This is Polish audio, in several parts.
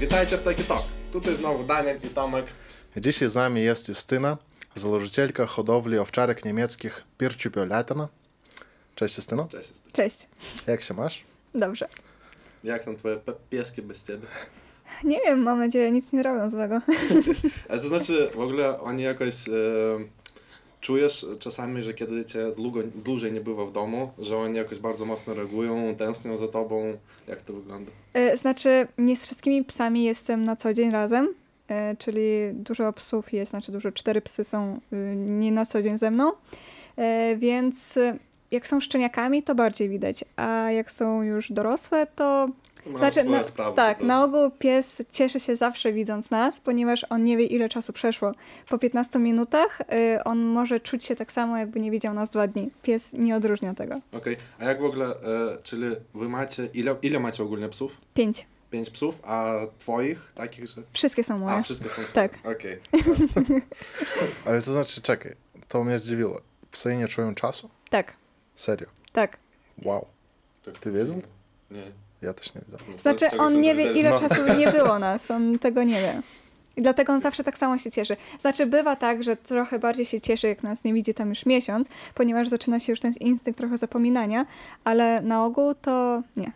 Witajcie w Taki Talk. Tutaj znowu Daniel i Tomek. Dzisiaj z nami jest Justyna, założycielka hodowli owczarek niemieckich Pirciupio-Latina. Cześć Justyno. Cześć. Justyna. Cześć. Jak się masz? Dobrze. Jak tam twoje pieski bez ciebie? Nie wiem, mam nadzieję, nic nie robią złego. A to znaczy w ogóle oni jakoś... E, czujesz czasami, że kiedy cię długo, dłużej nie bywa w domu, że oni jakoś bardzo mocno reagują, tęsknią za tobą? Jak to wygląda? E, Znaczy, nie z wszystkimi psami jestem na co dzień razem, e, czyli dużo psów jest, znaczy dużo, cztery psy są y, nie na co dzień ze mną, E, więc jak są szczeniakami, to bardziej widać, a jak są już dorosłe, to Znaczy, na, sprawy tak, na ogół pies cieszy się zawsze widząc nas, ponieważ on nie wie, ile czasu przeszło. Po 15 minutach y, on może czuć się tak samo, jakby nie widział nas dwa dni. Pies nie odróżnia tego. Okej, a jak w ogóle, e, czyli wy macie, ile, ile macie ogólnie psów? Pięć. Pięć psów, a twoich takich, że... Wszystkie są moje. A, wszystkie są Tak. Okej. Ale to znaczy, czekaj, to mnie zdziwiło. Psy nie czują czasu? Tak, Serio? tak. Wow. Tak. Ty wiedział? Nie. Ja też nie wiedziałem. No, Znaczy, on nie wie, ile No. czasu nie było nas. On tego nie wie. I dlatego on zawsze tak samo się cieszy. Znaczy, bywa tak, że trochę bardziej się cieszy, jak nas nie widzi tam już miesiąc, ponieważ zaczyna się już ten instynkt trochę zapominania, ale na ogół to nie.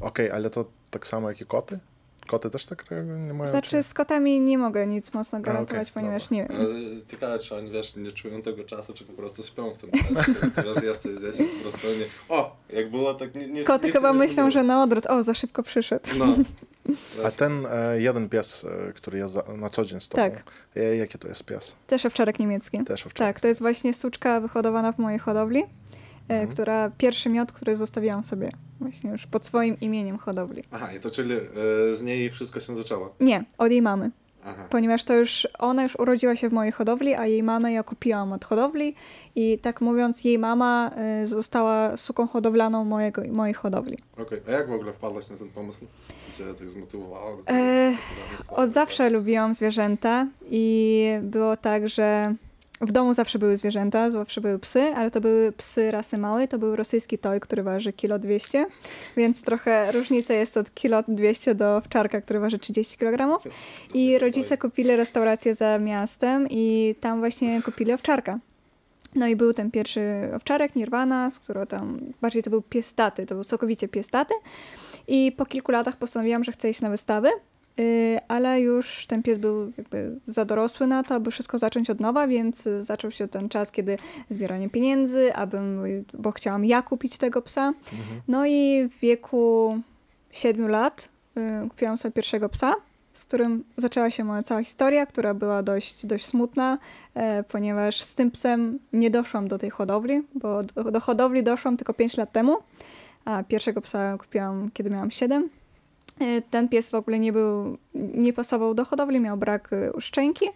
Okej, ale to tak samo jak i koty? Koty też tak? Nie mają Znaczy, z kotami nie mogę nic mocno gwarantować, okej, ponieważ nie wiem. Ciekawe, czy oni wiesz, nie czują tego czasu, czy po prostu śpią w tym czasie. Wiesz, jesteś gdzieś i po prostu nie. O, jak było tak nie. nie Koty nie- chyba nie myślą, że na odwrót. O, za szybko przyszedł. No. A ten e, jeden pies, e, który jest za, na co dzień z tobą, Tak. e, jaki to jest pies? Też owczarek niemiecki. Też owczarek. Tak, to jest właśnie suczka wyhodowana w mojej hodowli, Mhm. która pierwszy miod, który zostawiłam sobie właśnie już pod swoim imieniem hodowli. Aha, i to czyli e, z niej wszystko się zaczęło. Nie, od jej mamy, Aha. ponieważ to już ona już urodziła się w mojej hodowli, a jej mamę ja kupiłam od hodowli i tak mówiąc, jej mama e, została suką hodowlaną mojego, mojej hodowli. Okej, a jak w ogóle wpadłaś na ten pomysł? Co cię tak zmotywowało? E, Od zawsze lubiłam zwierzęta i było tak, że w domu zawsze były zwierzęta, zawsze były psy, ale to były psy rasy małej, to był rosyjski toj, który waży kilo 200, więc trochę różnica jest od kilo 200 do wczarka, który waży 30 kg. I rodzice kupili restaurację za miastem i tam właśnie kupili owczarka. No i był ten pierwszy owczarek, Nirvana, z którego tam, bardziej to był pies taty, to był całkowicie pies taty. I po kilku latach postanowiłam, że chcę iść na wystawy, ale już ten pies był jakby za dorosły na to, aby wszystko zacząć od nowa, więc y, zaczął się ten czas, kiedy zbieranie pieniędzy, abym, bo chciałam ja kupić tego psa. No i w wieku 7 lat y, kupiłam sobie pierwszego psa, z którym zaczęła się moja cała historia, która była dość, dość smutna, e, ponieważ z tym psem nie doszłam do tej hodowli, bo do, do hodowli doszłam tylko 5 lat temu, a pierwszego psa kupiłam, kiedy miałam 7. E, Ten pies w ogóle nie był, nie pasował do hodowli, miał brak e, szczęki,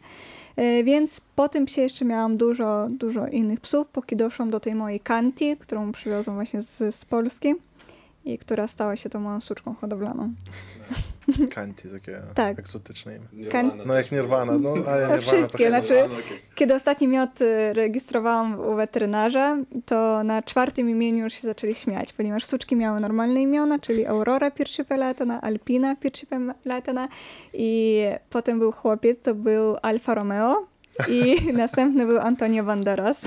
E, więc po tym psie jeszcze miałam dużo, dużo innych psów, póki doszłam do tej mojej Kanti, którą przywiozłam właśnie z, z Polski i która stała się tą moją suczką hodowlaną. Kanti, takie Tak. egzotyczne imię. Nirvana No jak Nirvana, no ale No Nirvana wszystkie, to znaczy- Nirvana, okej. Kiedy ostatni miod y, rejestrowałam u weterynarza, to na czwartym imieniu już się zaczęli śmiać, ponieważ suczki miały normalne imiona, czyli Aurora Piercipeletana, Alpina Piercipeletana i potem był chłopiec, to był Alfa Romeo i następny był Antonio Banderas.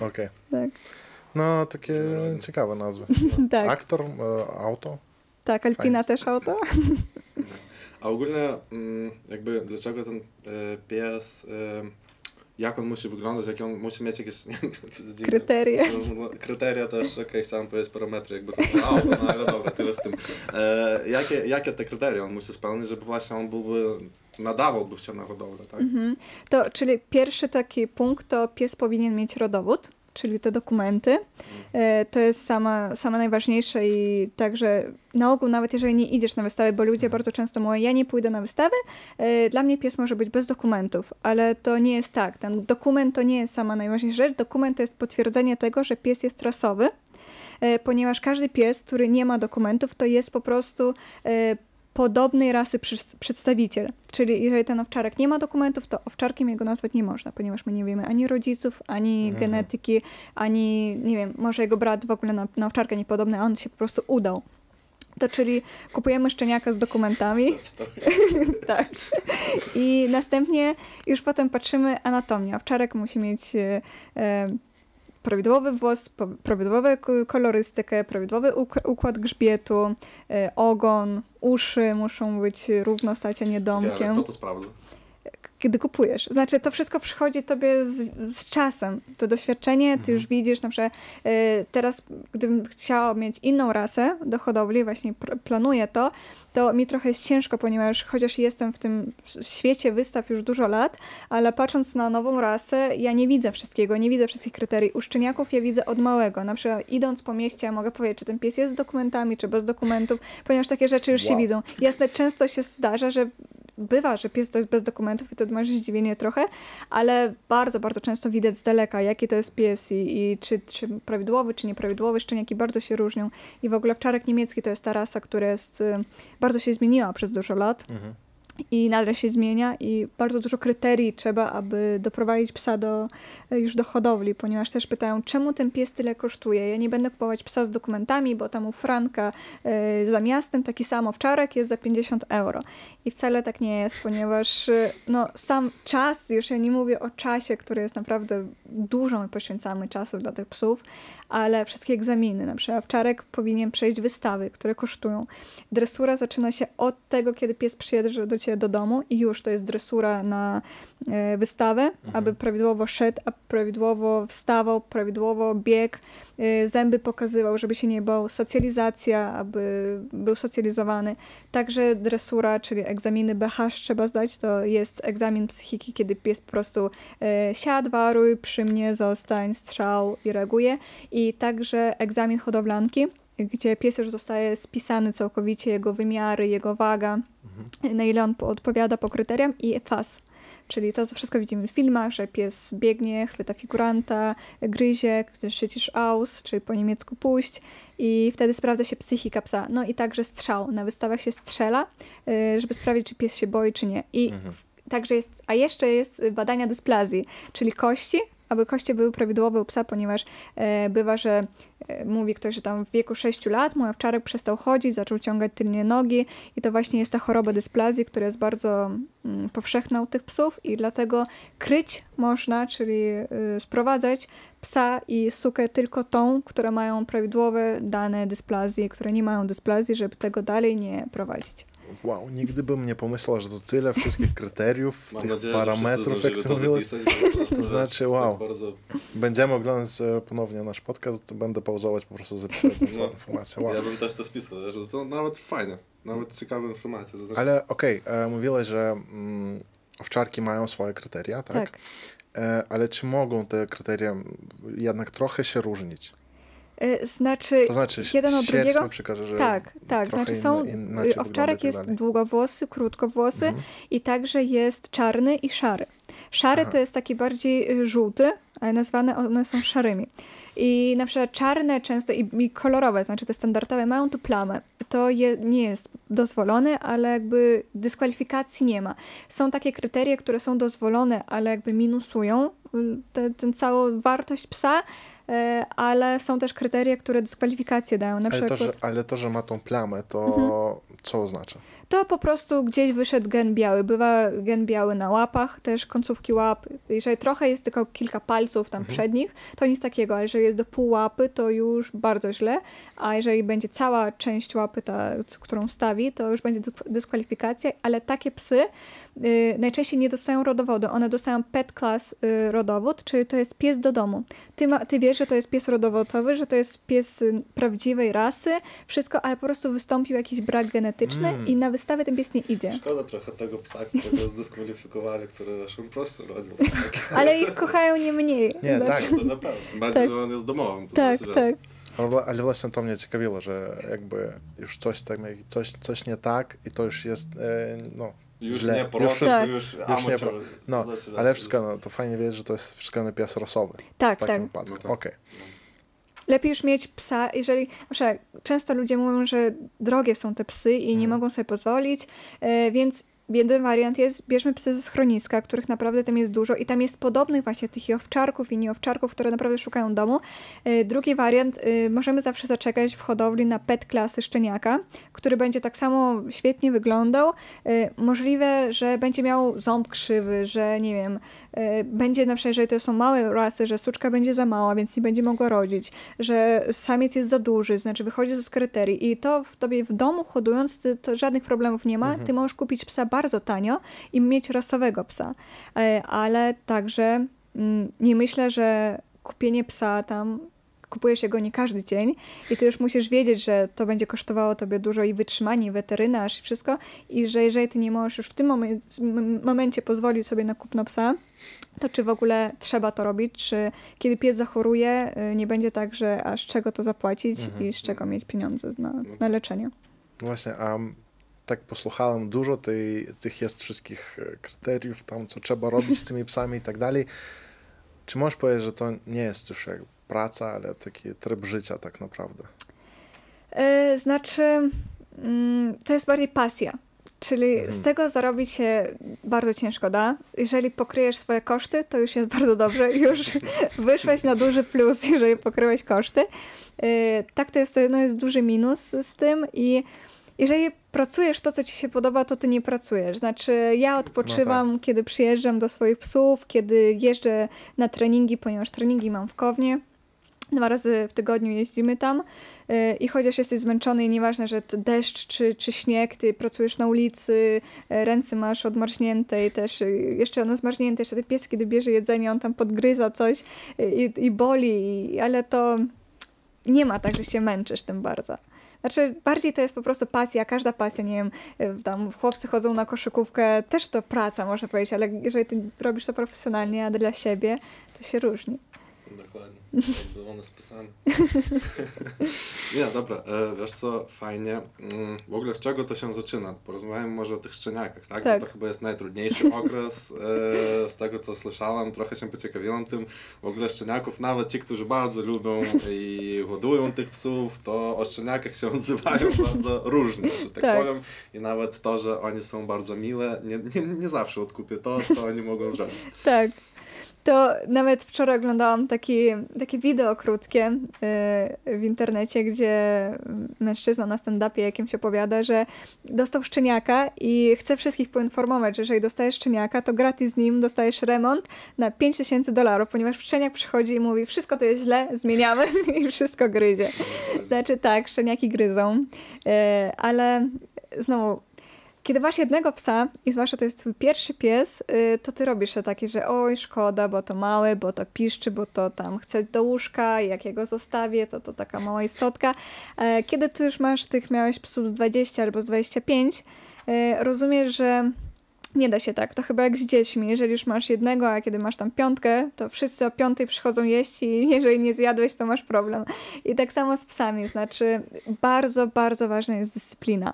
Okej. tak, No, takie ciekawe nazwy. tak, Aktor, e, auto. tak, Alpina fajnie. też auto. A ogólnie mm, jakby dlaczego ten e, pies, e, jak on musi wyglądać, jakie on musi mieć jakieś dziwne- Kryteria. No, Kryteria też, okej, chciałem powiedzieć parametry, jakby to było auto, no ale dobra, tyle z tym. E, jakie, jakie te kryteria on musi spełnić, żeby właśnie on byłby, nadawałby się na hodowlę, tak? Mhm. To, czyli pierwszy taki punkt to pies powinien mieć rodowód, czyli te dokumenty. E, To jest sama, sama najważniejsze i także na ogół nawet jeżeli nie idziesz na wystawę, bo ludzie bardzo często mówią, ja nie pójdę na wystawę, e, dla mnie pies może być bez dokumentów, ale to nie jest tak. Ten dokument to nie jest sama najważniejsza rzecz. Dokument to jest potwierdzenie tego, że pies jest rasowy, e, ponieważ każdy pies, który nie ma dokumentów, to jest po prostu podobnej rasy przedstawiciel. Czyli jeżeli ten owczarek nie ma dokumentów, to owczarkiem jego nazwać nie można, ponieważ my nie wiemy ani rodziców, ani Mhm. genetyki, ani, nie wiem, może jego brat w ogóle na, na owczarkę niepodobny, a on się po prostu udał. To czyli kupujemy szczeniaka z dokumentami. Tak. I następnie już potem patrzymy anatomię. Owczarek musi mieć e, e, prawidłowy włos, prawidłową kolorystykę, prawidłowy uk- układ grzbietu, e, ogon, uszy muszą być równo stać, a nie domkiem. kto to sprawdza? Kiedy kupujesz. Znaczy, to wszystko przychodzi tobie z, z czasem. To doświadczenie, ty już widzisz, na przykład e, teraz, gdybym chciała mieć inną rasę do hodowli, właśnie planuję to, to mi trochę jest ciężko, ponieważ chociaż jestem w tym świecie wystaw już dużo lat, ale patrząc na nową rasę, ja nie widzę wszystkiego, nie widzę wszystkich kryterii. U szczeniaków ja widzę od małego. Na przykład idąc po mieście, mogę powiedzieć, czy ten pies jest z dokumentami, czy bez dokumentów, ponieważ takie rzeczy już się Wow. widzą. Jasne, często się zdarza, że bywa, że pies to jest bez dokumentów i to masz zdziwienie trochę, ale bardzo, bardzo często widać z daleka, jaki to jest pies i, i czy, czy prawidłowy, czy nieprawidłowy. Szczeniaki bardzo się różnią i w ogóle wczarek niemiecki to jest ta rasa, która jest, y, bardzo się zmieniła przez dużo lat Mhm. I nadal się zmienia i bardzo dużo kryterii trzeba, aby doprowadzić psa do, już do hodowli, ponieważ też pytają, czemu ten pies tyle kosztuje. Ja nie będę kupować psa z dokumentami, bo tam u Franka e, za miastem taki sam owczarek jest za 50 euro. I wcale tak nie jest, ponieważ e, no, sam czas, już ja nie mówię o czasie, który jest naprawdę dużo my poświęcamy czasu dla tych psów, ale wszystkie egzaminy, na przykład owczarek powinien przejść wystawy, które kosztują. Dresura zaczyna się od tego, kiedy pies przyjeżdża do ciebie do domu i już to jest dresura na e, wystawę, aby prawidłowo szedł, a prawidłowo wstawał, prawidłowo biegł, e, zęby pokazywał, żeby się nie bał, socjalizacja, aby był socjalizowany. Także dresura, czyli egzaminy BH trzeba zdać, to jest egzamin psychiki, kiedy pies po prostu e, siadł, waruj, przy mnie, zostań, strzał i reaguje. I także egzamin hodowlanki, gdzie pies już zostaje spisany całkowicie, jego wymiary, jego waga, na ile on po- odpowiada po kryterium i FAS. Czyli to, co wszystko widzimy w filmach, że pies biegnie, chwyta figuranta, gryzie, krzyczysz aus, czyli po niemiecku puść i wtedy sprawdza się psychika psa. No i także strzał. Na wystawach się strzela, y, żeby sprawdzić, czy pies się boi, czy nie. I także jest, a jeszcze jest badania dysplazji, czyli kości, aby kości były prawidłowe u psa, ponieważ e, bywa, że e, mówi ktoś, że tam w wieku 6 lat mój owczarek przestał chodzić, zaczął ciągać tylnie nogi i to właśnie jest ta choroba dysplazji, która jest bardzo mm, powszechna u tych psów i dlatego kryć można, czyli y, sprowadzać psa i sukę tylko tą, które mają prawidłowe dane dysplazji, które nie mają dysplazji, żeby tego dalej nie prowadzić. Wow, nigdy bym nie pomyślał, że to tyle wszystkich kryteriów, Mam tych nadzieję, parametrów, jak ty zdążyli mówiłeś. to To znaczy, wow. Tak bardzo... Będziemy oglądać e, ponownie nasz podcast, to będę pauzować, po prostu zapisać tę całą No. informację. Wow. Ja bym też to spisał, że to nawet fajne, nawet ciekawe informacje. To znaczy, Ale okej, e, mówiłeś, że mm, owczarki mają swoje kryteria, tak? tak. E, ale czy mogą te kryteria jednak trochę się różnić? Y, Znaczy, To znaczy, jeden od drugiego? na przykład, że Tak, tak. Znaczy są. inna- y, owczarek tak jest dalej. długowłosy, krótkowłosy Mhm. i także jest czarny i szary. Szary Aha. to jest taki bardziej y, żółty, ale nazwane one są szarymi. I na przykład czarne często i, i kolorowe, znaczy te standardowe, mają tu plamę. To je, nie jest dozwolone, ale jakby dyskwalifikacji nie ma. Są takie kryteria, które są dozwolone, ale jakby minusują tę całą wartość psa, ale są też kryteria, które dyskwalifikację dają. Na Ale to, przykład że, ale to, że ma tą plamę, to Mhm. co oznacza? to po prostu gdzieś wyszedł gen biały. Bywa gen biały na łapach, też końcówki łap. Jeżeli trochę jest tylko kilka palców tam przednich, to nic takiego, ale jeżeli jest do pół łapy, to już bardzo źle. A jeżeli będzie cała część łapy, ta, którą stawi, to już będzie dysk- dyskwalifikacja, ale takie psy y, najczęściej nie dostają rodowodu. One dostają pet class y, rodowód, czyli to jest pies do domu. Ty, ma, ty wiesz, że to jest pies rodowodowy, że to jest pies y, prawdziwej rasy, wszystko, ale po prostu wystąpił jakiś brak genetyczny Mm. i na wystawę ten pies nie idzie. Szkoda trochę tego psa, którego zdyskwalifikowali, który po prostu rodził. Ale ich kochają nie mniej. Nie, Znaczy- tak. To naprawdę. Tym Bardziej, Tak. że on jest domowym. Tak, znaczy, tak. Ale, wła- ale właśnie to mnie ciekawiło, że jakby już coś, tak, coś, coś nie tak i to już jest e, no, Już źle. nie już prosto, wszystko, Tak. już, nie amateur. pro- no, ale wszystko, no, to fajnie wiedzieć, że to jest wszystko pies rasowy. Tak, w takim tak. wypadku. No tak. Okej. Lepiej już mieć psa, jeżeli... Proszę, często ludzie mówią, że drogie są te psy i nie Mhm. mogą sobie pozwolić, e, więc jeden wariant jest, bierzmy psy ze schroniska, których naprawdę tam jest dużo i tam jest podobnych właśnie tych i owczarków i nieowczarków, które naprawdę szukają domu. Y, drugi wariant, y, możemy zawsze zaczekać w hodowli na pet klasy szczeniaka, który będzie tak samo świetnie wyglądał. Y, możliwe, że będzie miał ząb krzywy, że nie wiem, będzie na przykład, jeżeli to są małe rasy, że suczka będzie za mała, więc nie będzie mogła rodzić, że samiec jest za duży, znaczy wychodzi ze skryterii i to w tobie w domu hodując, to, to żadnych problemów nie ma. Mhm. Ty możesz kupić psa bardzo tanio i mieć rasowego psa. E, ale także mm, nie myślę, że kupienie psa tam kupujesz jego nie każdy dzień i ty już musisz wiedzieć, że to będzie kosztowało tobie dużo i wytrzymanie, i weterynarz i wszystko i że jeżeli ty nie możesz już w tym momencie, momencie pozwolić sobie na kupno psa, to czy w ogóle trzeba to robić, czy kiedy pies zachoruje, y, nie będzie tak, że aż czego to zapłacić mhm. i z czego mieć pieniądze na, na leczenie. Właśnie, a tak posłuchałem dużo tej, tych jest wszystkich e, kryteriów, tam co trzeba robić z tymi psami i tak dalej. Czy możesz powiedzieć, że to nie jest już jak praca, ale taki tryb życia tak naprawdę? Yy, znaczy, yy, to jest bardziej pasja. Czyli mhm. z tego zarobić się bardzo ciężko da. Jeżeli pokryjesz swoje koszty, to już jest bardzo dobrze. Już wyszłeś na duży plus, jeżeli pokryłeś koszty. Yy, tak to jest, to no jest duży minus z tym i jeżeli pracujesz to, co ci się podoba, to ty nie pracujesz. Znaczy, ja odpoczywam, no tak. kiedy przyjeżdżam do swoich psów, kiedy jeżdżę na treningi, ponieważ treningi mam w Kownie. Dwa razy w tygodniu jeździmy tam y, i chociaż jesteś zmęczony i nieważne, że deszcz czy, czy śnieg, ty pracujesz na ulicy, y, ręce masz odmarznięte i też y, jeszcze one zmarznięte, jeszcze ten pies, kiedy bierze jedzenie, on tam podgryza coś i, i boli, ale to nie ma tak, że się męczysz tym bardzo. Znaczy, bardziej to jest po prostu pasja, każda pasja, nie wiem, tam chłopcy chodzą na koszykówkę, też to praca, można powiedzieć, ale jeżeli ty robisz to profesjonalnie, a dla siebie, to się różni. Dokładnie. Jakby one spisane. nie, dobra, e, wiesz co, fajnie. Mm, w ogóle z czego to się zaczyna? Porozmawiamy może o tych szczeniakach, tak? tak. Bo to chyba jest najtrudniejszy okres. E, z tego co słyszałam, trochę się pociekawiłam tym. W ogóle szczeniaków, nawet ci, którzy bardzo lubią i hodują tych psów, to o szczeniakach się odzywają bardzo różnie, że tak, tak, powiem. I nawet to, że oni są bardzo miłe, nie, nie, nie zawsze odkupię to, co oni mogą zrobić. Tak to nawet wczoraj oglądałam taki, takie wideo krótkie yy, w internecie, gdzie mężczyzna na stand-upie jakimś opowiada, że dostał szczeniaka i chce wszystkich poinformować, że jeżeli dostajesz szczeniaka, to gratis z nim dostajesz remont na 5000 dolarów, ponieważ szczeniak przychodzi i mówi, wszystko to jest źle, zmieniamy i wszystko gryzie. Znaczy tak, szczeniaki gryzą, yy, ale znowu kiedy masz jednego psa i zwłaszcza to jest twój pierwszy pies, y, to ty robisz to takie, że oj, szkoda, bo to małe, bo to piszczy, bo to tam chce do łóżka, jak ja go zostawię, to to taka mała istotka. E, kiedy tu już masz tych, miałeś psów z 20 albo z 25, e, rozumiesz, że nie da się tak. To chyba jak z dziećmi. Jeżeli już masz jednego, a kiedy masz tam piątkę, to wszyscy o piątej przychodzą jeść i jeżeli nie zjadłeś, to masz problem. I tak samo z psami. Znaczy, bardzo, bardzo ważna jest dyscyplina.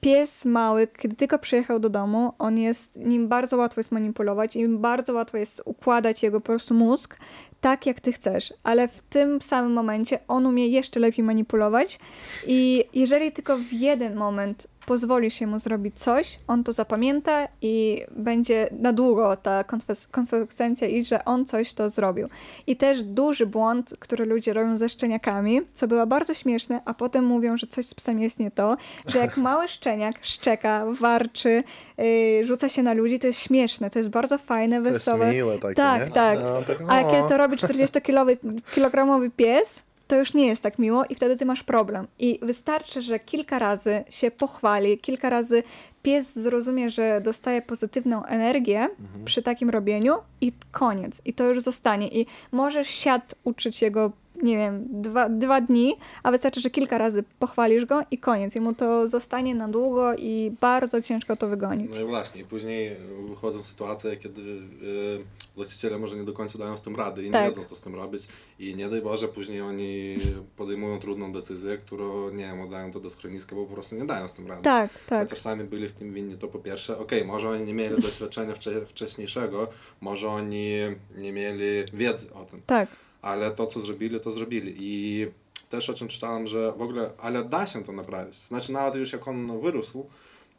Pies mały, kiedy tylko przyjechał do domu, on jest, nim bardzo łatwo jest manipulować, im bardzo łatwo jest układać jego po prostu mózg tak, jak ty chcesz, ale w tym samym momencie on umie jeszcze lepiej manipulować i jeżeli tylko w jeden moment pozwolisz się mu zrobić coś, on to zapamięta i będzie na długo ta konsekwencja i że on coś to zrobił. I też duży błąd, który ludzie robią ze szczeniakami, co było bardzo śmieszne, a potem mówią, że coś z psem jest nie to, że jak mały szczeniak szczeka, warczy, yy, rzuca się na ludzi, to jest śmieszne, to jest bardzo fajne, wesołe. To jest miłe takie, tak, nie? tak. No, tak a kiedy to robi 40-kilogramowy pies, to już nie jest tak miło i wtedy ty masz problem. I wystarczy, że kilka razy się pochwali, kilka razy pies zrozumie, że dostaje pozytywną energię mhm. przy takim robieniu i koniec. I to już zostanie. I możesz siad uczyć jego nie wiem, dwa, dwa dni, a wystarczy, że kilka razy pochwalisz go i koniec. Jemu to zostanie na długo i bardzo ciężko to wygonić. No i właśnie, później wychodzą sytuacje, kiedy yy, właściciele może nie do końca dają z tym rady i tak. nie wiedzą, co z tym robić. I nie daj Boże, później oni podejmują trudną decyzję, którą, nie wiem, oddają to do schroniska, bo po prostu nie dają z tym rady. Tak, tak. Chociaż sami byli w tym winni, to po pierwsze, okej, okay, może oni nie mieli doświadczenia wcześniejszego, może oni nie mieli wiedzy o tym. Tak ale to, co zrobili, to zrobili. I też o czym czytałem, że w ogóle, ale da się to naprawić. Znaczy, nawet już jak on wyrósł,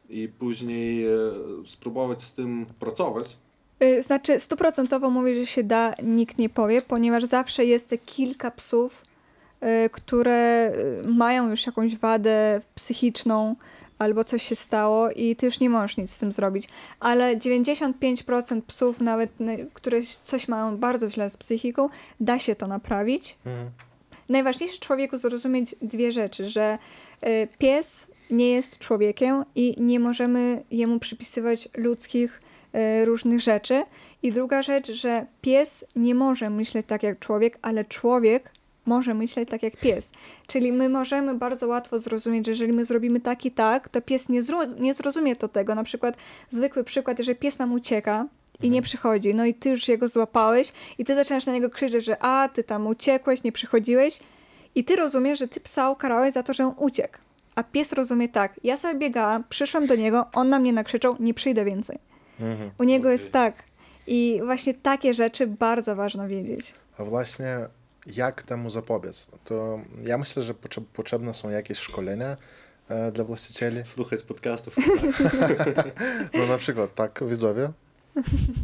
i później e, spróbować z tym pracować. Y, Znaczy, stuprocentowo mówię, że się da, nikt nie powie, ponieważ zawsze jest te kilka psów, y, które mają już jakąś wadę psychiczną albo coś się stało i ty już nie możesz nic z tym zrobić. Ale 95% psów, nawet które coś mają bardzo źle z psychiką, da się to naprawić. Mhm. Najważniejsze człowieku zrozumieć dwie rzeczy, że y, pies nie jest człowiekiem i nie możemy jemu przypisywać ludzkich y, różnych rzeczy. I druga rzecz, że pies nie może myśleć tak jak człowiek, ale człowiek może myśleć tak jak pies. Czyli my możemy bardzo łatwo zrozumieć, że jeżeli my zrobimy tak i tak, to pies nie, zro- nie zrozumie to tego. Na przykład zwykły przykład, jeżeli pies nam ucieka, i nie przychodzi. No i ty już jego złapałeś i ty zaczynasz na niego krzyczeć, że a, ty tam uciekłeś, nie przychodziłeś i ty rozumiesz, że ty psa ukarałeś za to, że on uciekł. A pies rozumie tak, ja sobie biegałam, przyszłam do niego, on na mnie nakrzyczał, nie przyjdę więcej. Mhm. U niego Okej. jest tak. I właśnie takie rzeczy bardzo ważno wiedzieć. A właśnie jak temu zapobiec? To ja myślę, że potrze- potrzebne są jakieś szkolenia e, dla właścicieli. Słuchać podcastów. No na przykład, tak, widzowie,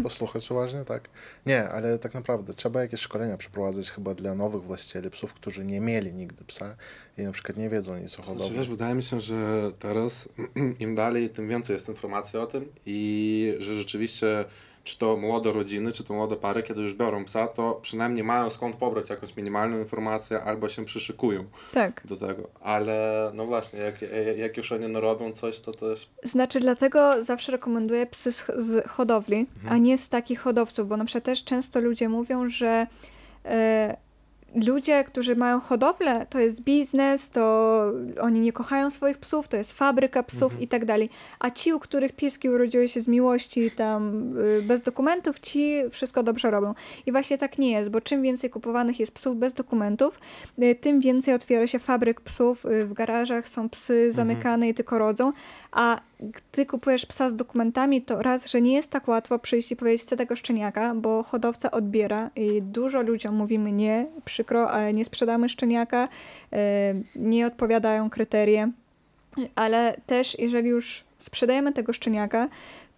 posłuchać uważnie, tak. Nie, ale tak naprawdę trzeba jakieś szkolenia przeprowadzać chyba dla nowych właścicieli psów, którzy nie mieli nigdy psa i na przykład nie wiedzą nic o Znaczy, hodowli. wiesz, wydaje mi się, że teraz im dalej, tym więcej jest informacji o tym i że rzeczywiście czy to młode rodziny, czy to młode pary, kiedy już biorą psa, to przynajmniej mają skąd pobrać jakąś minimalną informację albo się przyszykują Tak. do tego. Ale no właśnie, jak, jak już oni narobią coś, to też Znaczy, dlatego zawsze rekomenduję psy z, z hodowli, a nie z takich hodowców, bo na przykład też często ludzie mówią, że e, ludzie, którzy mają hodowlę, to jest biznes, to oni nie kochają swoich psów, to jest fabryka psów i tak dalej. A ci, u których pieski urodziły się z miłości, tam y, bez dokumentów, ci wszystko dobrze robią. I właśnie tak nie jest, bo czym więcej kupowanych jest psów bez dokumentów, y, tym więcej otwiera się fabryk psów, y, w garażach są psy zamykane i tylko rodzą, a gdy kupujesz psa z dokumentami, to raz, że nie jest tak łatwo przyjść i powiedzieć, chcę tego szczeniaka, bo hodowca odbiera i dużo ludziom mówimy nie, przykro, ale nie sprzedamy szczeniaka, y, nie odpowiadają kryterie, ale też jeżeli już sprzedajemy tego szczeniaka,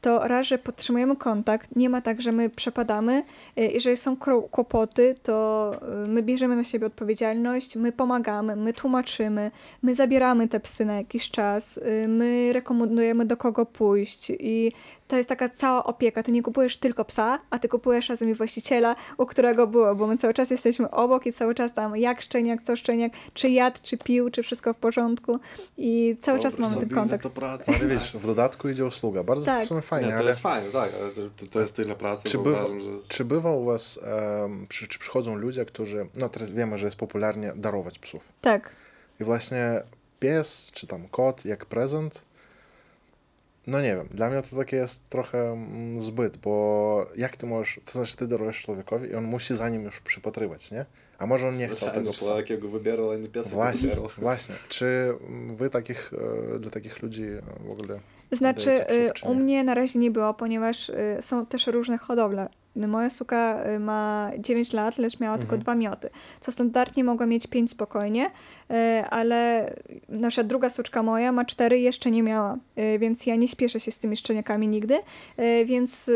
to raz, że podtrzymujemy kontakt, nie ma tak, że my przepadamy. Y, Jeżeli są kłopoty, to y, my bierzemy na siebie odpowiedzialność, my pomagamy, my tłumaczymy, my zabieramy te psy na jakiś czas, y, my rekomendujemy do kogo pójść i to jest taka cała opieka. Ty nie kupujesz tylko psa, a ty kupujesz razem i właściciela, u którego było, bo my cały czas jesteśmy obok i cały czas tam jak szczeniak, co szczeniak, czy jadł, czy pił, czy wszystko w porządku i cały czas mamy ten kontakt. To. Ale wiesz, w dodatku idzie usługa. Bardzo Tak. w sumie fajnie, nie, to ale jest fajne, tak, ale to, to, jest tyle pracy, Czy bywa- uważam, że... czy bywa u was, em, przy, czy przychodzą ludzie, którzy, no teraz wiemy, że jest popularnie darować psów. Tak. I właśnie pies, czy tam kot, jak prezent, no nie wiem, dla mnie to takie jest trochę mm, zbyt, bo jak ty możesz, to znaczy ty darujesz człowiekowi i on musi za nim już przypatrywać, nie? A może on nie chciał Zwyczajny tego psa. jego wybierał, a pies jego Właśnie, właśnie. Czy wy takich, e, dla takich ludzi e, w ogóle... Znaczy, y, u nie? mnie na razie nie było, ponieważ y, są też różne hodowle. Moja suka y, ma 9 lat, lecz miała tylko Mhm. dwa mioty, co standardnie mogła mieć 5 spokojnie, ale nasza druga suczka moja ma 4 i jeszcze nie miała, więc ja nie śpieszę się z tymi szczeniakami nigdy, więc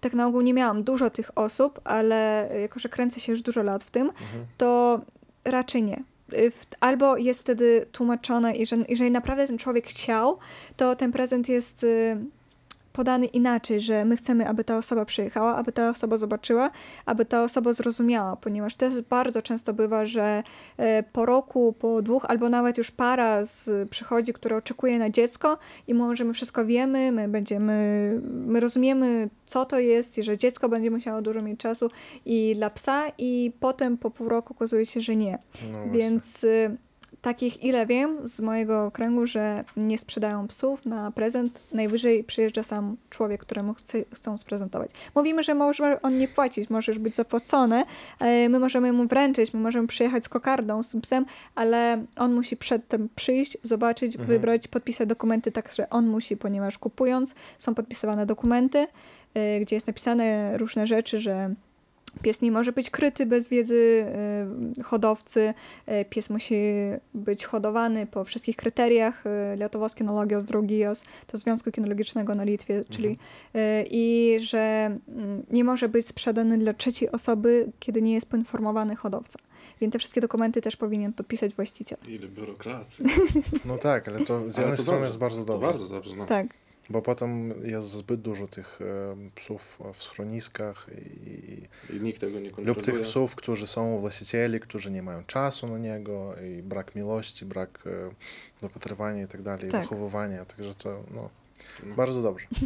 tak na ogół nie miałam dużo tych osób, ale jako, że kręcę się już dużo lat w tym, Mhm. to raczej nie. Y, Albo jest wtedy tłumaczone, i że jeżeli naprawdę ten człowiek chciał, to ten prezent jest y, podany inaczej, że my chcemy, aby ta osoba przyjechała, aby ta osoba zobaczyła, aby ta osoba zrozumiała, ponieważ też bardzo często bywa, że e, po roku, po dwóch, albo nawet już para z, przychodzi, która oczekuje na dziecko i mówi, że my wszystko wiemy, my będziemy, my rozumiemy, co to jest i że dziecko będzie musiało dużo mieć czasu i dla psa i potem po pół roku okazuje się, że nie. No właśnie. Więc y, takich, ile wiem z mojego kręgu, że nie sprzedają psów na prezent, najwyżej przyjeżdża sam człowiek, któremu chce, chcą sprezentować. Mówimy, że może on nie płacić, może już być zapłacone, e, my możemy mu wręczyć, my możemy przyjechać z kokardą, z psem, ale on musi przedtem przyjść, zobaczyć, Mhm. wybrać, podpisać dokumenty, także on musi, ponieważ kupując są podpisywane dokumenty, y, gdzie jest napisane różne rzeczy, że Pies nie może być kryty bez wiedzy y, hodowcy. Y, Pies musi być hodowany po wszystkich kryteriach y, Lietuvos kinologijos draugijos, to Związku Kinologicznego na Litwie, czyli y, i że mm, nie może być sprzedany dla trzeciej osoby, kiedy nie jest poinformowany hodowca. Więc te wszystkie dokumenty też powinien podpisać właściciel. Ile biurokracji. No tak, ale to z jednej to strony dobrze. jest bardzo To dobrze. bardzo dobrze, no. Tak, Bo potem jest zbyt dużo tych e, psów w schroniskach i, I nikt tego nie kontroluje. lub tych psów, którzy są właścicieli, którzy nie mają czasu na niego i brak miłości, brak e, dopatrywania i tak dalej, Tak. wychowywania, także to no, No. bardzo dobrze.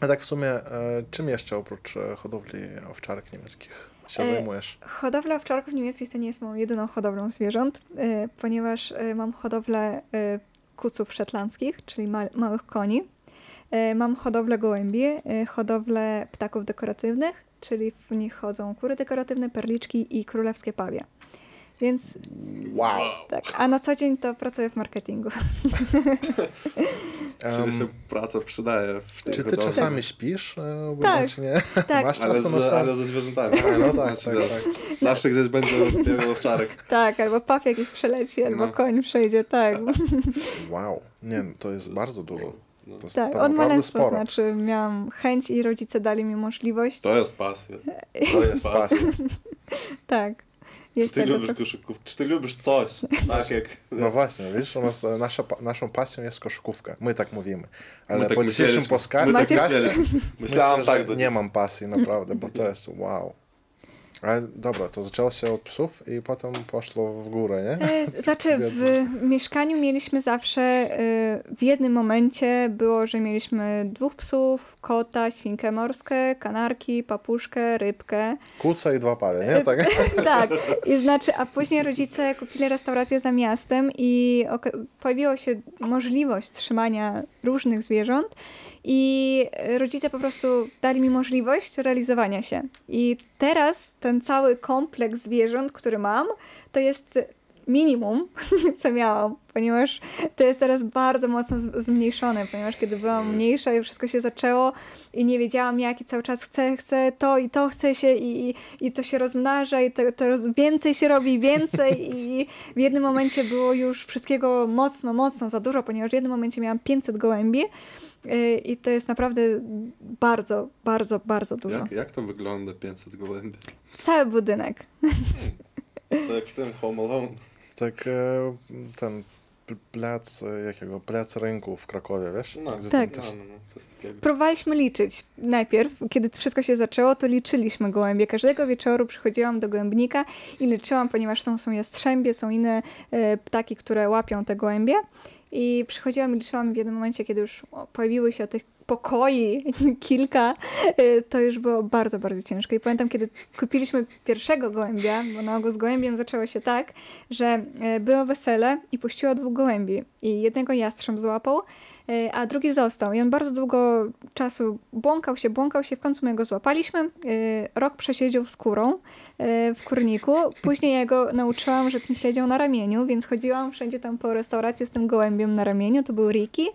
A tak w sumie, e, czym jeszcze oprócz hodowli owczarek niemieckich się E, zajmujesz? Hodowla owczarków niemieckich to nie jest moją jedyną hodowlą zwierząt, ponieważ mam hodowlę kuców szetlandzkich, czyli ma małych koni. Y, Mam hodowlę gołębi, y, hodowlę ptaków dekoratywnych, czyli w nich chodzą kury dekoratywne, perliczki i królewskie pawie. Więc Wow! tak, a na co dzień to pracuję w marketingu. Czyli się praca przydaje w tej Czy ty hodowli. czasami śpisz e, Tak. nie? Tak, Masz Ale, czasu na z, ale ze zwierzętami. A, no tak, Znaczy, tak, tak. Zawsze gdzieś będzie wiele owczarek. tak, albo paw jakiś przeleci, albo No. koń przejdzie, tak. Wow, nie, no to jest bardzo dużo. No. To Tak, to od maleństwa sporo. znaczy miałam chęć i rodzice dali mi możliwość. To jest pasja. To jest pasja. Tak. Czy Jest ty tego lubisz trochę. koszykówkę? Czy ty lubisz coś? Tak jak... No właśnie, widzisz, u nas nasza, naszą pasją jest koszykówka. My tak mówimy. Ale tak po dzisiejszym My tak podcaście myśleliśmy. Myślałem tak że do nie mam pasji naprawdę, bo to jest wow. Ale dobra, to zaczęło się od psów i potem poszło w górę, nie? E, Znaczy, w mieszkaniu mieliśmy zawsze, e, w jednym momencie było, że mieliśmy dwóch psów, kota, świnkę morskę, kanarki, papuszkę, rybkę. Kuca i dwa pawie, nie? Tak? Tak, i znaczy, a później rodzice kupili restaurację za miastem i pojawiła się możliwość trzymania różnych zwierząt i rodzice po prostu dali mi możliwość realizowania się. I teraz ten cały kompleks zwierząt, który mam, to jest minimum, co miałam, ponieważ to jest teraz bardzo mocno zmniejszone, ponieważ kiedy byłam mniejsza i wszystko się zaczęło i nie wiedziałam jak i cały czas chcę, chcę to i to chce się i, i, i to się rozmnaża i to, to więcej się robi, więcej i w jednym momencie było już wszystkiego mocno, mocno za dużo, ponieważ w jednym momencie miałam 500 gołębi yy, i to jest naprawdę bardzo, bardzo, bardzo dużo. Jak, jak to wygląda 500 gołębi? Cały budynek. To jak w tym Home Alone. Tak e, ten pl- plac, e, jakiego? Plac rynku w Krakowie, wiesz? No, Gdzie tak. No, też no, no, to jest takiego. Próbowaliśmy liczyć. Najpierw, kiedy wszystko się zaczęło, to liczyliśmy gołębie. Każdego wieczoru przychodziłam do gołębnika i liczyłam, ponieważ są, są jastrzębie, są inne e, ptaki, które łapią te gołębie. I przychodziłam i liczyłam w jednym momencie, kiedy już pojawiły się tych pokoi kilka, e, to już było bardzo, bardzo ciężko. I pamiętam, kiedy kupiliśmy pierwszego gołębia, bo na ogół z gołębiem zaczęło się tak, że e, było wesele i puściło dwóch gołębi. I jednego jastrząb złapał, e, a drugi został. I on bardzo długo czasu błąkał się, błąkał się, w końcu my go złapaliśmy. Rok przesiedział skórą w kurniku. Później ja go nauczyłam, żeby mi siedział na ramieniu, więc chodziłam wszędzie tam po restauracji z tym gołębiem na ramieniu. To był Riki.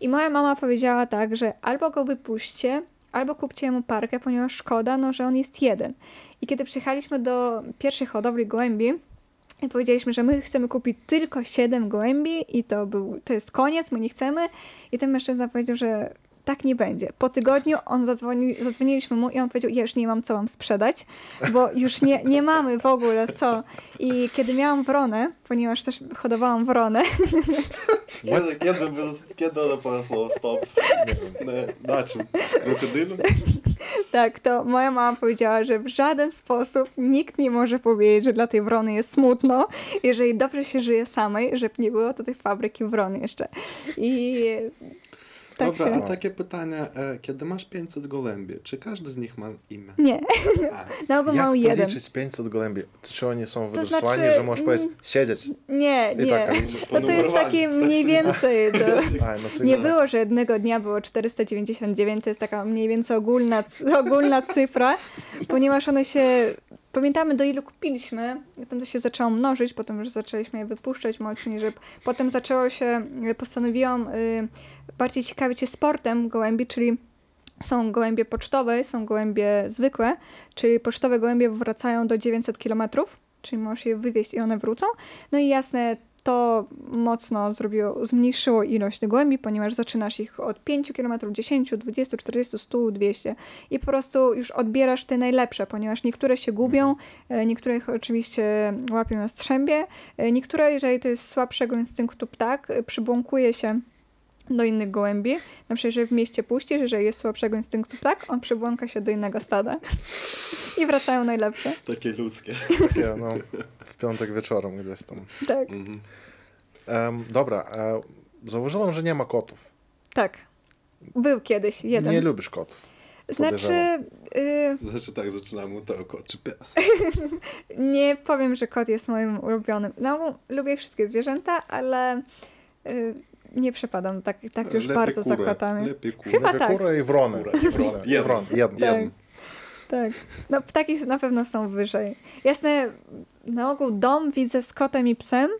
I moja mama powiedziała tak, że albo go wypuśćcie, albo kupcie mu parkę, ponieważ szkoda, no, że on jest jeden. I kiedy przyjechaliśmy do pierwszej hodowli gołębi, i powiedzieliśmy, że my chcemy kupić tylko 7 gołębi i to, był, to jest koniec, my nie chcemy. I ten mężczyzna powiedział, że tak nie będzie. Po tygodniu on zadzwoni, zadzwoniliśmy mu i on powiedział, ja już nie mam co wam sprzedać, bo już nie, nie mamy w ogóle co. I kiedy miałam wronę, ponieważ też hodowałam wronę, Kiedy, kiedy, kiedy ona stop? Nie wiem. Na, na czym? Krokodylu? tak, to moja mama powiedziała, że w żaden sposób nikt nie może powiedzieć, że dla tej wrony jest smutno, jeżeli dobrze się żyje samej, żeby nie było tutaj fabryki wrony jeszcze. I tak Dobra, się... a takie pytanie, e, kiedy masz 500 gołębi, czy każdy z nich ma imię? Nie, A, na ogół Jak mam jeden. policzyć 500 gołębi? Czy oni są To wydrusowani, znaczy, że możesz powiedzieć siedzieć? Nie, I nie. tak, a liczysz No to jest takie mniej więcej. To... No to Nie no. było, że jednego dnia było 499, to jest taka mniej więcej ogólna, ogólna cyfra, ponieważ one się, pamiętamy do ilu kupiliśmy, potem to się zaczęło mnożyć, potem już zaczęliśmy je wypuszczać mocniej, że potem zaczęło się, postanowiłam y, bardziej ciekawić się sportem gołębi, czyli Są gołębie pocztowe, są gołębie zwykłe, czyli pocztowe gołębie wracają do 900 km, czyli możesz je wywieźć i one wrócą. No i jasne, to mocno zrobiło, zmniejszyło ilość gołębi, ponieważ zaczynasz ich od 5 km, 10, 20, 40, 100, 200 i po prostu już odbierasz te najlepsze, ponieważ niektóre się gubią, e, niektóre ich oczywiście łapią na strzębie, e, niektóre, jeżeli to jest słabszego instynktu ptak, e, przybłąkuje się do innych gołębi. Na przykład, jeżeli w mieście puścisz, jeżeli jest słabszego instynktu ptak, on przybłąka się do innego stada. I wracają najlepsze. Takie ludzkie. Takie, no, w piątek wieczorem gdzieś tam. Tak, Mhm. Em, dobra, e, zauważyłem, że nie ma kotów. tak. Był kiedyś jeden. Nie lubisz kotów. Znaczy, y, Znaczy tak, zaczynamy od tego kot czy pies. nie powiem, że kot jest moim ulubionym. No, lubię wszystkie zwierzęta, ale y, nie przepadam tak, tak już Lepiej bardzo za kurę, kotami. Lepiej kurę. Chyba Lepiej tak. kurę i Jedno. wrony, jedno. Tak. Tak. No ptaki na pewno są wyżej. Jasne, na ogół dom widzę z kotem i psem,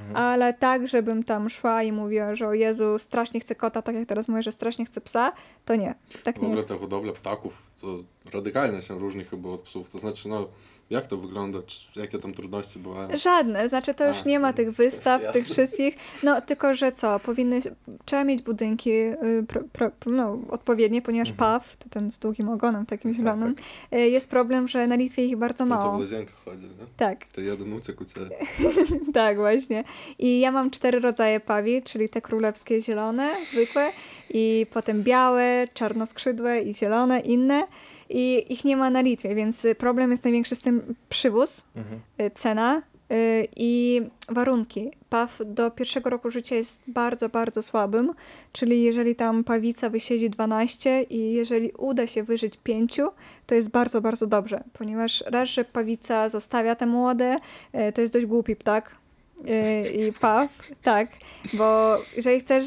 Mhm. ale tak, żebym tam szła i mówiła, że o Jezu, strasznie chcę kota, tak jak teraz mówię, że strasznie chcę psa, to nie. Tak W nie ogóle jest. ta hodowla ptaków to radykalnie się różni chyba od psów. To znaczy, no, jak to wygląda? Czy, jakie tam trudności były? Żadne, znaczy to już A, nie ma tych wystaw, jasne. tych wszystkich. No tylko, że co, powinny, trzeba mieć budynki y, pro, pro, no, odpowiednie, ponieważ Mhm. PAW, to ten z długim ogonem takim Tak, zielonym, y, jest problem, że na Litwie ich bardzo Ten, co w mało. łazienkę chodzi, nie? Tak, To jeden uciekł u ciebie. tak właśnie. I ja mam cztery rodzaje pawi, czyli te królewskie zielone, zwykłe, i potem białe, czarnoskrzydłe i zielone, inne. I ich nie ma na Litwie, więc y, problem jest największy z tym przywóz, Mhm. y, cena y, i warunki. Paw do pierwszego roku życia jest bardzo, bardzo słabym, czyli jeżeli tam pawica wysiedzi 12 i jeżeli uda się wyżyć 5, to jest bardzo, bardzo dobrze, ponieważ raz, że pawica zostawia te młode, to jest dość głupi ptak i paw, tak, bo jeżeli chcesz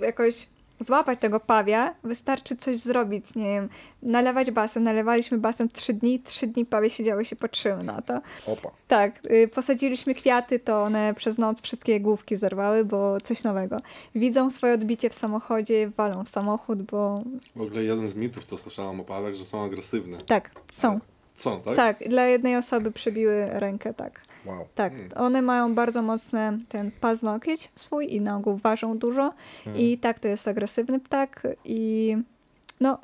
jakoś złapać tego pawia, wystarczy coś zrobić, nie wiem, nalewać basen. Nalewaliśmy basen trzy dni, trzy dni pawie siedziały się patrzyły na to. Opa. Tak, y, posadziliśmy kwiaty, to one przez noc wszystkie główki zerwały, bo coś nowego. Widzą swoje odbicie w samochodzie, walą w samochód, bo W ogóle jeden z mitów, co słyszałam o pawach, że są agresywne. tak, są. Są, tak? Tak, dla jednej osoby przebiły rękę, tak. Wow. Tak, Mm. one mają bardzo mocny ten paznokieć swój i na ogół ważą dużo Mhm. i tak to jest agresywny ptak i no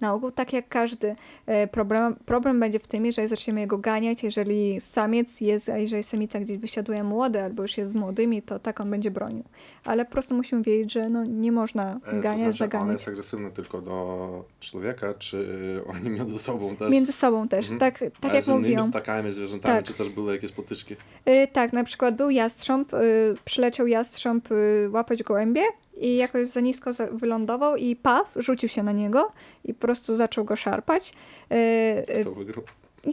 na ogół tak jak każdy e, problem, problem będzie w tym, jeżeli zaczniemy jego ganiać, jeżeli samiec jest, a jeżeli samica gdzieś wysiaduje młode albo już jest z młodymi, to tak on będzie bronił. Ale po prostu musimy wiedzieć, że no, nie można E, to ganiać, znaczy, zaganiać. jest agresywna tylko do człowieka, czy oni między sobą też? Między sobą też, Mhm. tak, tak jak mówiłam. ptakami, zwierzętami, Tak. czy też były jakieś potyczki? Y, tak, na przykład był jastrząb, y, przyleciał jastrząb y, łapać gołębie i jakoś za nisko wylądował i paw rzucił się na niego i po prostu zaczął go szarpać. Y, y, Kto wygrał?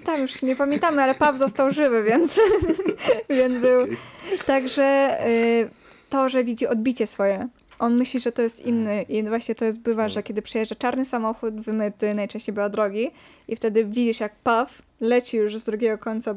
tam już nie pamiętamy, ale paw został żywy, więc, więc był. Także y, to, że widzi odbicie swoje. On myśli, że to jest inny i właśnie to jest bywa, że kiedy przyjeżdża czarny samochód wymyty, najczęściej była drogi i wtedy widzisz jak paw leci już z drugiego końca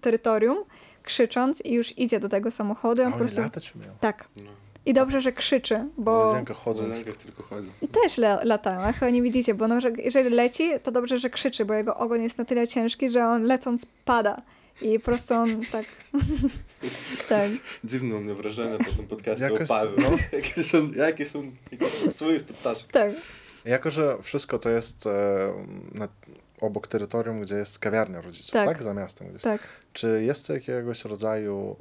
terytorium, krzycząc i już idzie do tego samochodu. On A po oni prostu... latać umieją. Tak. No. I dobrze, że krzyczy, bo W chodzą. tylko chodzi. też le- latają, a chyba nie widzicie, bo no, że jeżeli leci, to dobrze, że krzyczy, bo jego ogon jest na tyle ciężki, że on lecąc pada. I po prostu on tak. tak. Dziwne u mnie wrażenie po tym podcaście Jakoś- o pawie. no. jakie są, jakie są, jakie są swoiste ptaszki. Tak. Jako, że wszystko to jest e, na, obok terytorium, gdzie jest kawiarnia rodziców, tak? Tak. Za miastem gdzieś. Tak. Czy jest to jakiegoś rodzaju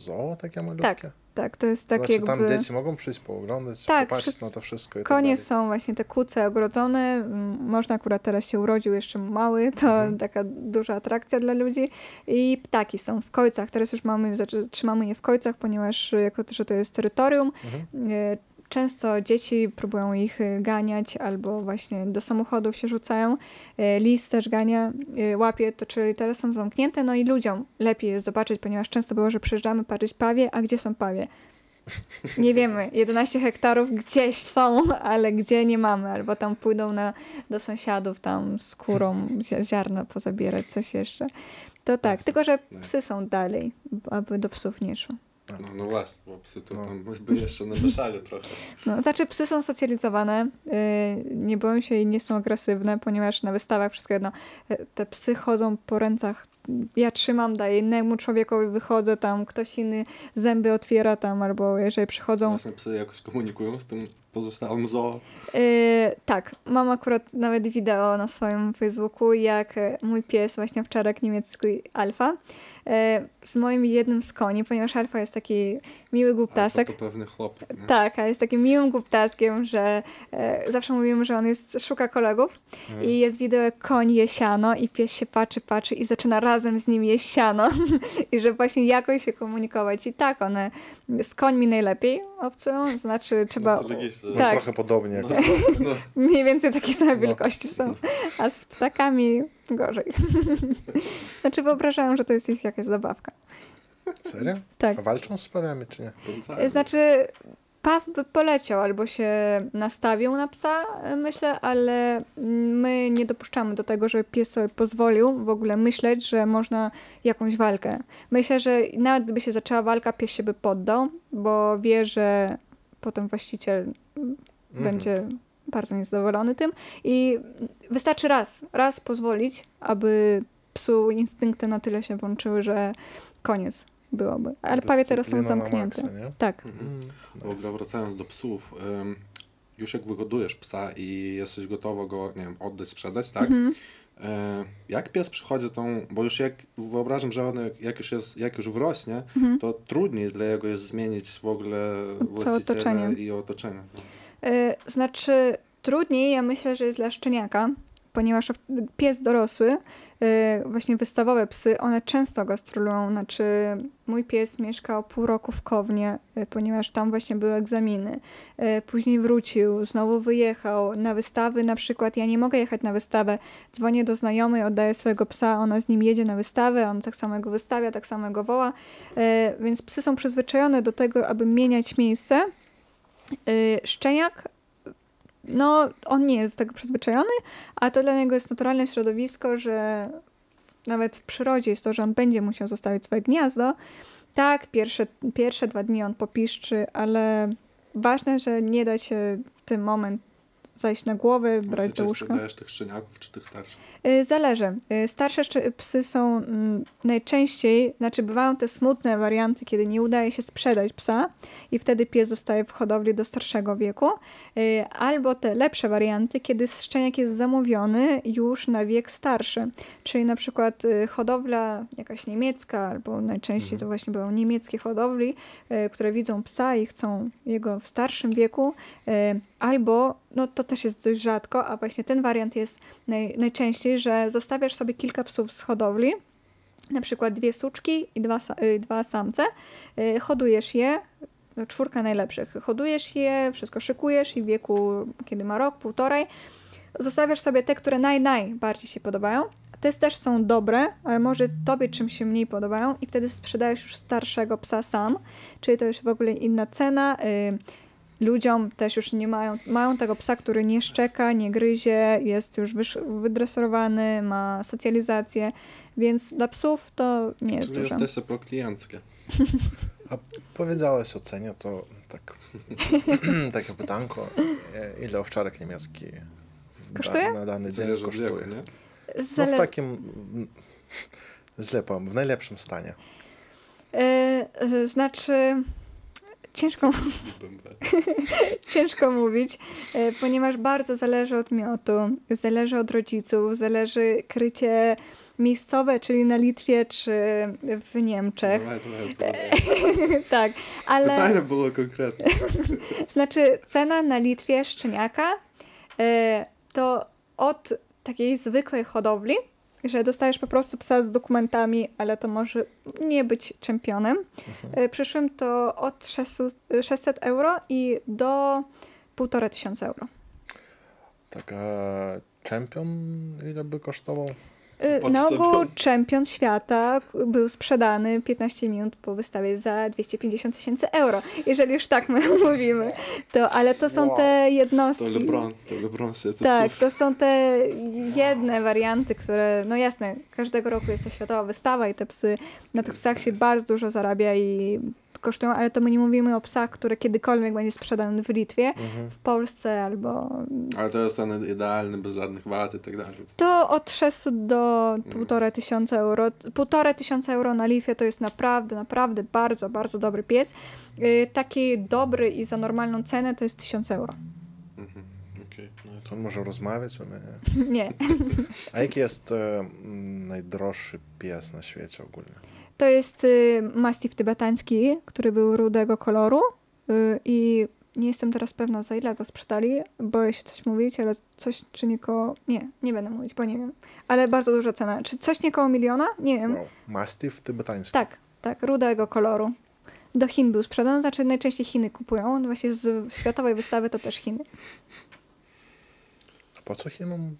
zoo takie malutkie? Tak, to jest tak znaczy jakby... tam dzieci mogą przyjść, pooglądać, Tak, popatrzeć wszyscy- na to wszystko i Konie tak są właśnie te kuce ogrodzone. mm, Można akurat teraz się urodził jeszcze mały, to Mhm. taka duża atrakcja dla ludzi. I ptaki są w kojcach. Teraz już mamy, znaczy, trzymamy je w kojcach, ponieważ y, jako że to jest terytorium, Mhm. Często dzieci próbują ich y, ganiać albo właśnie do samochodów się rzucają. Y, Lis też gania, y, łapie, to czyli teraz są zamknięte, no i ludziom lepiej jest zobaczyć, ponieważ często było, że przyjeżdżamy patrzeć pawie, a gdzie są pawie? Nie wiemy, 11 hektarów gdzieś są, ale gdzie nie mamy, albo tam pójdą na, do sąsiadów tam z kurą zi- ziarna pozabierać, coś jeszcze. To tak, Jasne. tylko że No. psy są dalej, aby do psów nie szło. No, no właśnie, bo psy to No. tam by jeszcze namieszali trochę. No, znaczy psy są socjalizowane, y, nie boją się i nie są agresywne, ponieważ na wystawach wszystko jedno, y, te psy chodzą po rękach, ja trzymam, daję innemu człowiekowi, wychodzę tam, ktoś inny zęby otwiera tam, albo jeżeli przychodzą... Właśnie psy jakoś komunikują z tym pozostałym zoo. Y, tak, mam akurat nawet wideo na swoim Facebooku, jak y, mój pies, właśnie wczoraj niemiecki Alfa, y, z moim jednym z koni, ponieważ Alfa jest taki miły głuptasek. Albo to pewny chłopak. nie? Tak, a jest takim miłym głuptaskiem, że e, zawsze mówimy, że on jest, szuka kolegów Mhm. i jest wideo, jak koń je siano i pies się patrzy, patrzy i zaczyna razem z nim jeść siano i że właśnie jakoś się komunikować. I tak, one z końmi najlepiej obcują, znaczy trzeba... No, Tak. trochę podobnie. No, Jak... no, Mniej więcej takie same No. wielkości są, a z ptakami gorzej. znaczy wyobrażają, że to jest ich jakaś zabawka. Serio? Tak. A walczą z pawami, czy nie? potencjalnie. Znaczy, Paw by poleciał albo się nastawił na psa, myślę, ale my nie dopuszczamy do tego, żeby pies sobie pozwolił w ogóle myśleć, że można jakąś walkę. Myślę, że nawet gdyby się zaczęła walka, pies się by poddał, bo wie, że potem właściciel. Będzie bardzo niezadowolony tym i wystarczy raz, raz pozwolić, aby psu instynkty na tyle się włączyły, że koniec byłoby. Ale pawie teraz są zamknięte. Tak. Mhm. W ogóle wracając do psów, już jak wyhodujesz psa i jesteś gotowa go, nie wiem, oddać, sprzedać, tak? Mhm. E, jak pies przychodzi tą, bo już jak wyobrażam, że on jak już, jest, jak już wrośnie, Mhm. to trudniej dla jego jest zmienić w ogóle właściciela otoczenie. i otoczenie. Y, Znaczy, trudniej, ja myślę, że jest dla szczeniaka, ponieważ pies dorosły, y, właśnie wystawowe psy, one często gastrolują. Znaczy, mój pies mieszkał pół roku w Kownie, y, ponieważ tam właśnie były egzaminy. Y, Później wrócił, znowu wyjechał na wystawy. Na przykład, ja nie mogę jechać na wystawę. Dzwonię do znajomej, oddaję swojego psa, ona z nim jedzie na wystawę, on tak samo go wystawia, tak samo go woła. Więc psy są przyzwyczajone do tego, aby mieniać miejsce. Szczeniak, no on nie jest do tego przyzwyczajony, a to dla niego jest naturalne środowisko, że nawet w przyrodzie jest to, że on będzie musiał zostawić swoje gniazdo. Tak, pierwsze, pierwsze dwa dni on popiszczy, ale ważne, że nie da się w tym moment zajść na głowę, brać do łóżka. dajesz tych szczeniaków czy tych starszych? Y, Zależy. Y, Starsze psy są mm, najczęściej, znaczy bywają te smutne warianty, kiedy nie udaje się sprzedać psa i wtedy pies zostaje w hodowli do starszego wieku, y, albo te lepsze warianty, kiedy szczeniak jest zamówiony już na wiek starszy, czyli na przykład hodowla jakaś niemiecka, albo najczęściej to właśnie były niemieckie hodowli, które widzą psa i chcą jego w starszym wieku, albo, no to też jest dość rzadko, a właśnie ten wariant jest naj, najczęściej, że zostawiasz sobie kilka psów z hodowli, na przykład dwie suczki i dwa, y, dwa samce, y, hodujesz je, no, czwórka najlepszych, hodujesz je, wszystko szykujesz i w wieku, kiedy ma rok, półtorej, zostawiasz sobie te, które naj, najbardziej się podobają, te też są dobre, ale może tobie czymś się mniej podobają i wtedy sprzedajesz już starszego psa sam, czyli to już w ogóle inna cena, y, ludziom też już nie mają, mają tego psa, który nie szczeka, nie gryzie, jest już wysz, wydresorowany, ma socjalizację, więc dla psów to nie jest Czyli duże. jesteście proklienckie. A powiedziałaś o cenie, to tak, takie pytanko. E, Ile owczarek niemiecki Kosztuje? na dany dzień Zależy od wieku, kosztuje? nie? No w takim, źle powiem, w najlepszym stanie. E, e, znaczy, Ciężko, ciężko mówić, e, ponieważ bardzo zależy od miotu, zależy od rodziców, zależy krycie miejscowe, czyli na Litwie czy w Niemczech. No, tak, ale... Fajne było konkretnie. znaczy cena na Litwie szczeniaka e, to od takiej zwykłej hodowli że dostajesz po prostu psa z dokumentami, ale to może nie być czempionem. E, Przyszłym to od 600 600 euro i do 1,5 tysiąca euro. Tak, a czempion ile by kosztował? Pod Na ogół czempion świata był sprzedany 15 minut po wystawie za 250 tysięcy euro. Jeżeli już tak my mówimy. To, ale to są Wow. te To jednostki. LeBron, to LeBron się Tak, to są te jedne warianty, które, no jasne, każdego roku jest ta światowa wystawa i te psy, na tych psach się bardzo dużo zarabia i kosztują, ale to my nie mówimy o psach, które kiedykolwiek będzie sprzedane w Litwie, Mhm. w Polsce albo... Ale to jest ten idealny, bez żadnych wad i tak dalej. To od 600 do półtora tysiąca euro. Półtora tysiąca euro na Litwie to jest naprawdę, naprawdę bardzo, bardzo dobry pies. Y, Taki dobry i za normalną cenę to jest 1000 euro. Mhm. No To on może rozmawiać, ale nie. Nie. A jaki jest e, najdroższy pies na świecie ogólnie? To jest y, mastiff tybetański, który był rudego koloru y, i nie jestem teraz pewna za ile go sprzedali. Boję się coś mówić, ale coś czy nie koło... Nie, nie będę mówić, bo nie wiem. Ale bardzo duża cena. Czy coś nie koło miliona? Nie wiem. Wow. Mastiff tybetański. Tak, tak, rudego koloru. Do Chin był sprzedany, znaczy najczęściej Chiny kupują. Właśnie z światowej wystawy to też Chiny. A po co Chinom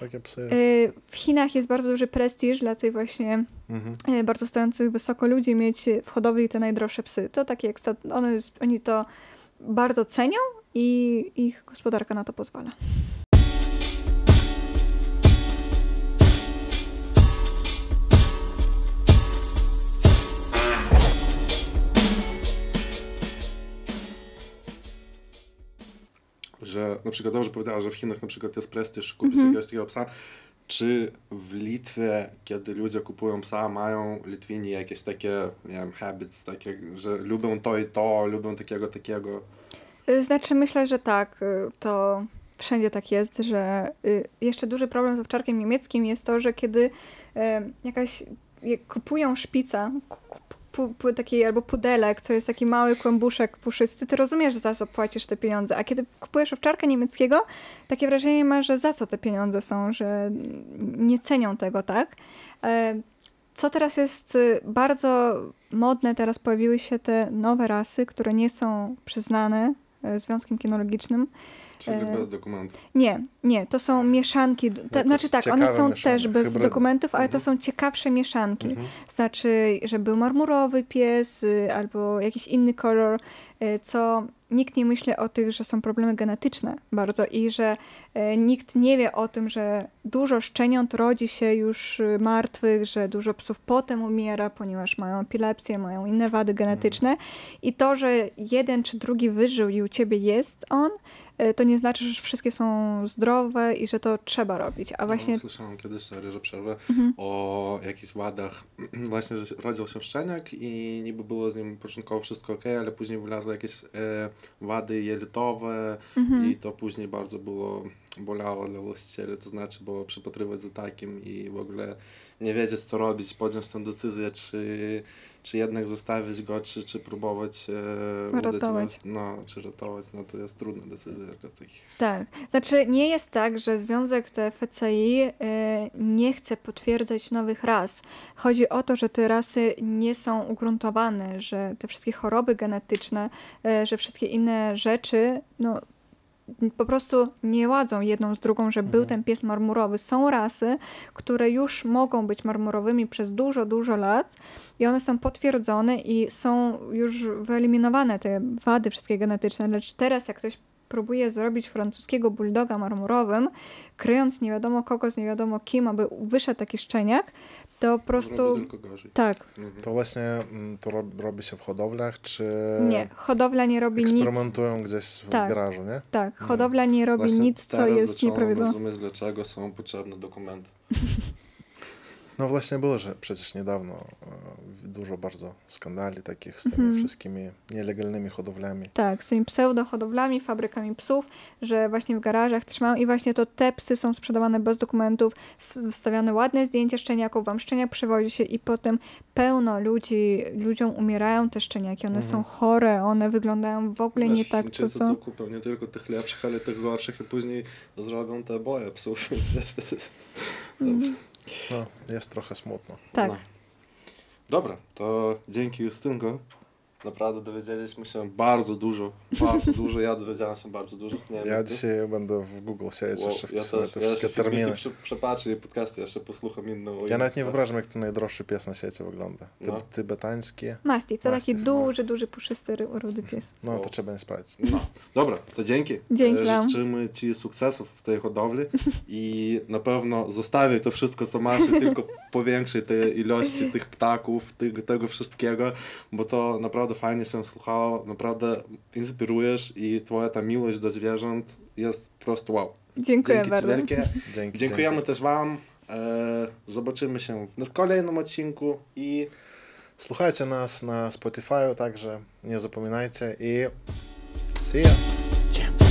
takie psy? Y, W Chinach jest bardzo duży prestiż dla tych właśnie Mhm. y, bardzo stojących wysoko ludzi mieć w hodowli te najdroższe psy. To takie jak one, oni to bardzo cenią i ich gospodarka na to pozwala. Na przykład dobrze powiedziała, że w Chinach na przykład jest prestiż kupić Mhm. jakiegoś takiego psa. Czy w Litwie, kiedy ludzie kupują psa, mają Litwini jakieś takie, nie wiem, habits, takie, że lubią to i to, lubią takiego, takiego. Y, Znaczy myślę, że tak, y, to wszędzie tak jest, że y, jeszcze duży problem z owczarkiem niemieckim jest to, że kiedy jakaś kupują szpica, pu, pu, albo pudelek, co jest taki mały kłębuszek puszysty, ty rozumiesz, że za co płacisz te pieniądze, a kiedy kupujesz owczarka niemieckiego, takie wrażenie masz, że za co te pieniądze są, że nie cenią tego, tak? E, Co teraz jest y, bardzo modne, teraz pojawiły się te nowe rasy, które nie są przyznane e, Związkiem Kinologicznym. Czyli E, bez dokumentów. Nie, nie, to są mieszanki. Jakoś znaczy tak, one są mieszane, też bez hybrydy. dokumentów, ale to Mhm. są ciekawsze mieszanki. Mhm. Znaczy, że był marmurowy pies y, albo jakiś inny kolor, y, co nikt nie myśli o tych, że są problemy genetyczne bardzo i że y, nikt nie wie o tym, że dużo szczeniąt rodzi się już martwych, że dużo psów potem umiera, ponieważ mają epilepsję, mają inne wady genetyczne i to, że jeden czy drugi wyżył i u ciebie jest on, to nie znaczy, że wszystkie są zdrowe i że to trzeba robić, a właśnie No, słyszałem kiedyś, sorry, że przerwę, Mhm. o jakichś wadach, właśnie, że rodził się szczeniak i niby było z nim początkowo wszystko ok, ale później wylazły jakieś e, wady jelitowe Mhm. i to później bardzo było, bolało dla właścicieli, to znaczy było przypatrywać za takim i w ogóle nie wiedzieć co robić, podjąć tę decyzję, czy, czy jednak zostawić go, czy, czy próbować e, udać Ratować. go- No, czy ratować, no to jest trudna decyzja dla takich. Tak, znaczy nie jest tak, że Związek TFCI y, nie chce potwierdzać nowych ras. Chodzi o to, że te rasy nie są ugruntowane, że te wszystkie choroby genetyczne, y, że wszystkie inne rzeczy, no po prostu nie ładzą jedną z drugą, że był Mhm. ten pies marmurowy. Są rasy, które już mogą być marmurowymi przez dużo, dużo lat i one są potwierdzone i są już wyeliminowane te wady wszystkie genetyczne, lecz teraz jak ktoś próbuje zrobić francuskiego bulldoga marmurowym, kryjąc nie wiadomo kogo z nie wiadomo kim, aby wyszedł taki szczeniak, to po prostu... Robi tylko gorzej. Tak, Mhm. To właśnie mm, to rob, robi się w hodowlach, czy nie. Hodowla nie robi nic. eksperymentują gdzieś w Tak. garażu, nie? Tak, hodowla nie robi Właśnie nic, co jest nieprawidłowe. rozumieć, dlaczego są potrzebne dokumenty. No właśnie było, że przecież niedawno e, dużo bardzo skandali takich z tymi Mhm. wszystkimi nielegalnymi hodowlami. Tak, z tymi pseudohodowlami, fabrykami psów, że właśnie w garażach trzymają i właśnie to te psy są sprzedawane bez dokumentów, wstawiane ładne zdjęcia szczeniaków, wam szczeniak przywozi się i potem pełno ludzi, ludziom umierają te szczeniaki, one Mhm. są chore, one wyglądają w ogóle nie Wiesz, tak, co co. tu kupią nie tylko tych lepszych, ale tych gorszych i później zrobią te boje psów, więc jest... Mhm. No, jest trochę smutno. Tak. No. Dobra, to dzięki Justynko. Naprawdę dowiedzieliśmy się bardzo dużo, bardzo dużo, ja dowiedziałem się bardzo dużo. Nie wiem, Ja ty? dzisiaj będę w Google siedzieć, Wow, jeszcze ja wpisuję też, te ja wszystkie terminy. prze, przepatrzę i podcasty, jeszcze posłucham inną. Ja nawet nie wyobrażam, jak to najdroższy pies na świecie wygląda. Ty, No. Tybetański. Mastiff, to taki Mastiff, duży, duży, puszysty, ru- rudy pies. No, Wow. to trzeba nie sprawdzić. No, dobra, to dzięki. Dzięki E, wam. Życzymy Ci sukcesów w tej hodowli i na pewno zostawię to wszystko, co masz tylko powiększy te ilości tych ptaków, tego wszystkiego, bo to naprawdę naprawdę fajnie się słuchało, naprawdę inspirujesz i twoja ta miłość do zwierząt jest po prostu wow. Dziękuję Dzięki bardzo. Dzięki, Dziękujemy dzięki. też Wam. E, zobaczymy się w kolejnym odcinku i Słuchajcie nas na Spotify, także nie zapominajcie i see ya! Dziękuję.